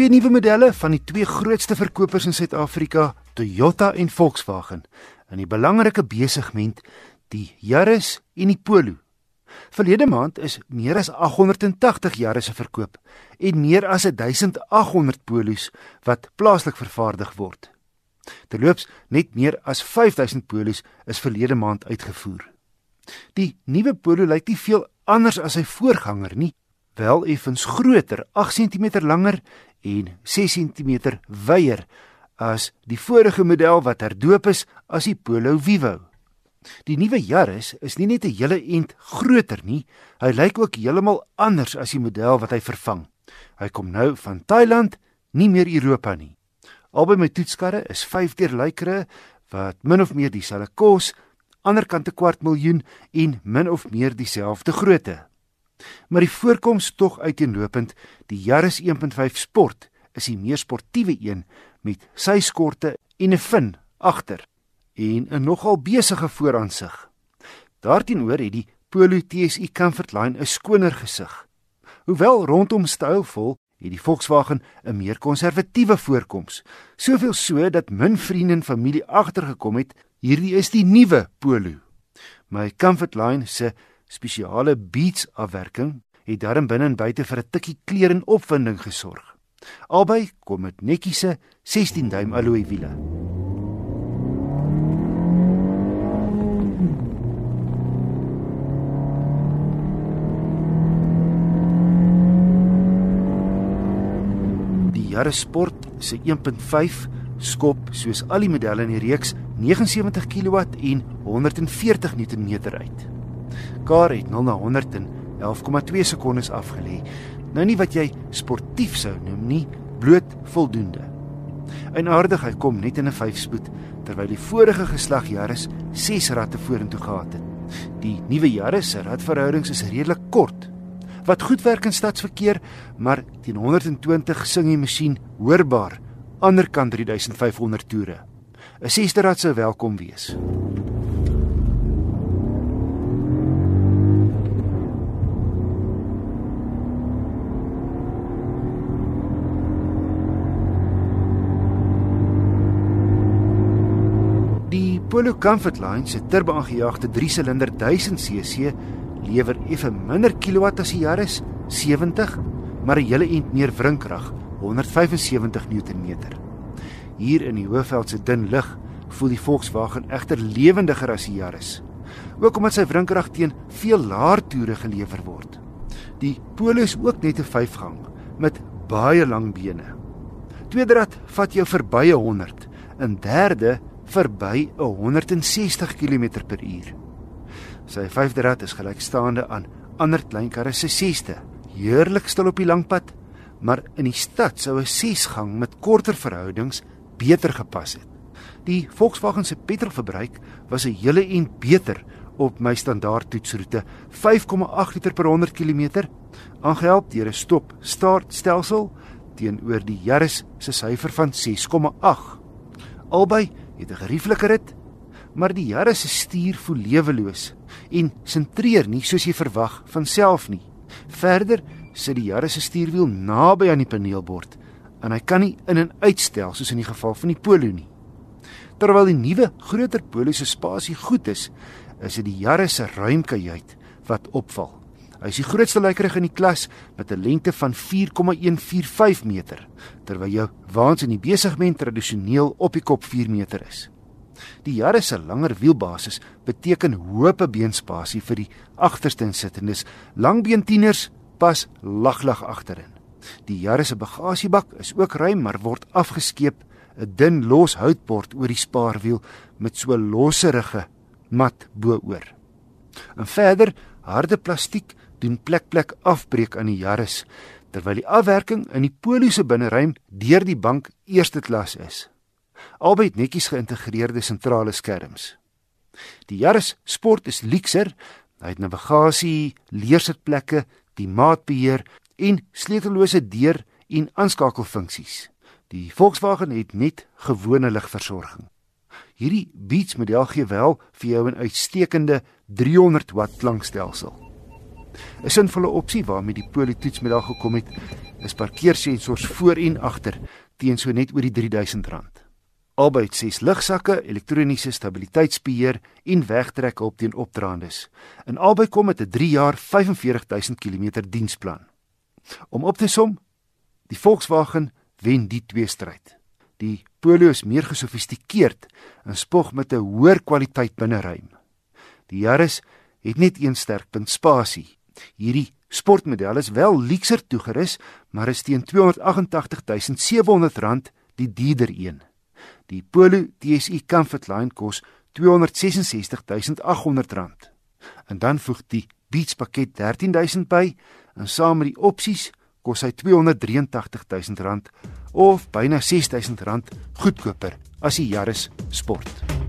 twee nuwe modelle van die twee grootste verkopers in Suid-Afrika, Toyota en Volkswagen, in die belangrike besigment die Yaris en die Polo. Verlede maand is meer as 880 Yarisse verkoop en meer as 1800 Polos wat plaaslik vervaardig word. Terloops, net meer as 5000 Polos is verlede maand uitgevoer. Die nuwe Polo lyk nie veel anders as sy voorganger nie, wel effens groter, 8 cm langer en 6 cm wyer as die vorige model wat herdoop is as die Polo Vivo. Die nuwe Yaris is nie net 'n hele ent groter nie, hy lyk ook heeltemal anders as die model wat hy vervang. Hy kom nou van Thailand, nie meer Europa nie. Albei my toetskarre is 5 deur lykere wat min of meer dieselfde kos, ander kant 'n kwart miljoen en min of meer dieselfde grootte. Maar die voorkoms tog uiteenlopend, die Yaris 1.5 Sport is die meer sportiewe een met sy skorte en 'n fin agter en 'n nogal besige vooraansig. Daarteenoor het die Polo TSI Comfortline 'n skoner gesig. Hoewel rondom stylvol, het die Volkswagen 'n meer konservatiewe voorkoms. Soveel so dat min vriende en familie agtergekom het, hierdie is die nuwe Polo. My Comfortline se spesiale beats afwerking het daarin binne en buite vir 'n tikkie kleur en opwinding gesorg. Albei kom met netjiese 16 duim alloy wiele. Die Yaris Sport se 1.5 skop soos al die modelle in die reeks 79 kW en 140 Nm uit. Kar het 0 na 100 in 11,2 sekondes afgelê. Nou nie wat jy sportief sou noem nie, bloot voldoende. Einaardig hy kom net in 'n 5-spoed terwyl die vorige geslag Yaris 6 ratte vorentoe gehad het. Die nuwe Yaris se radverhoudings is redelik kort. Wat goed werk in stadsverkeer, maar teen 120 sing die masjien hoorbaar anderkant 3500 toere. 'n 6de rad sou welkom wees. Polo Comfortline se turbo-aangejaagde 3-silinder 1000cc lewer effe minder kilowatt as die Yaris 70, maar 'n hele ent meer wrinkrag, 175 Nm. Hier in die Hoëveld se dun lug voel die Volkswagen egter lewendiger as die Yaris. Ook omdat sy wrinkrag teen veel laer toere gelewer word. Die Polo is ook net 'n 5-gang met baie lang bene. Tweede rad vat jou verby 100, in derde verby 160 km/h. Sy vyfde rad is gelykstaande aan ander klein karre se sesde. Heerlik stil op die lang pad, maar in die stad sou 'n 6-gang met korter verhoudings beter gepas het. Die Volkswagen se petrolverbruik was 'n hele en beter op my standaard toetsroete, 5,8 liter per 100 km, aangehelp deur 'n stop-start stelsel teenoor die Yaris se syfer van 6,8. Albei het 'n gerieflike rit, maar die Here se stuur voel leweloos en sentreer nie soos jy verwag van self nie. Verder sit die Here se stuurwiel naby aan die paneelbord en hy kan nie in en uitstel soos in die geval van die Polo nie. Terwyl die nuwe groter Polo se spasie goed is, is dit die Here se ruimkajuit wat opval. Hy is die grootste lykerig in die klas met 'n lengte van 4,145 meter, terwyl jou waans in die besigment tradisioneel op die kop 4 meter is. Die jare se langer wielbasis beteken hoë beenspasie vir die agterste insittendes. Langbeentieners pas laglag agterin. Die jare se bagasiebak is ook ruim, maar word afgeskeep 'n dun los houtbord oor die spaarwiel met so losserige mat bo-oor. En verder harde plastiek doen plek plek afbreek aan die Yaris terwyl die afwerking in die Polo se binneruim deur die bank eerste klas is. Albei netjies geïntegreerde sentrale skerms. Die Yaris Sport is luukser, hy het navigasie, leersitplekke, die maatbeheer en sleutellose deur- en aanskakelfunksies. Die Volkswagen het net gewone ligversorging. Hierdie Beats model gee wel vir jou 'n uitstekende 300 watt klankstelsel. 'n sinvolle opsie waarmee die Polo toets met daag gekom het is parkeersensors voor en agter teen so net oor die R3000. Albei het ses lugsakke, elektroniese stabiliteitsbeheer en wegtrek op teen opdraandes. In albei kom met 'n 3 jaar 45000 km diensplan. Om op te som, die Volkswagen wen die twee stryd. Die Polo is meer gesofistikeerd en spog met 'n hoër kwaliteit binneruim. Die Yaris het net een sterkpunt spasie. Hierdie sportmodel is wel luukser toegerus, maar is teen R288700 die duurder een. Die Polo TSI Comfortline kos R266800. En dan voeg die Beats pakket R13000 by en saam met die opsies kos hy R283000 of byna R6000 goedkoper as die Yaris Sport.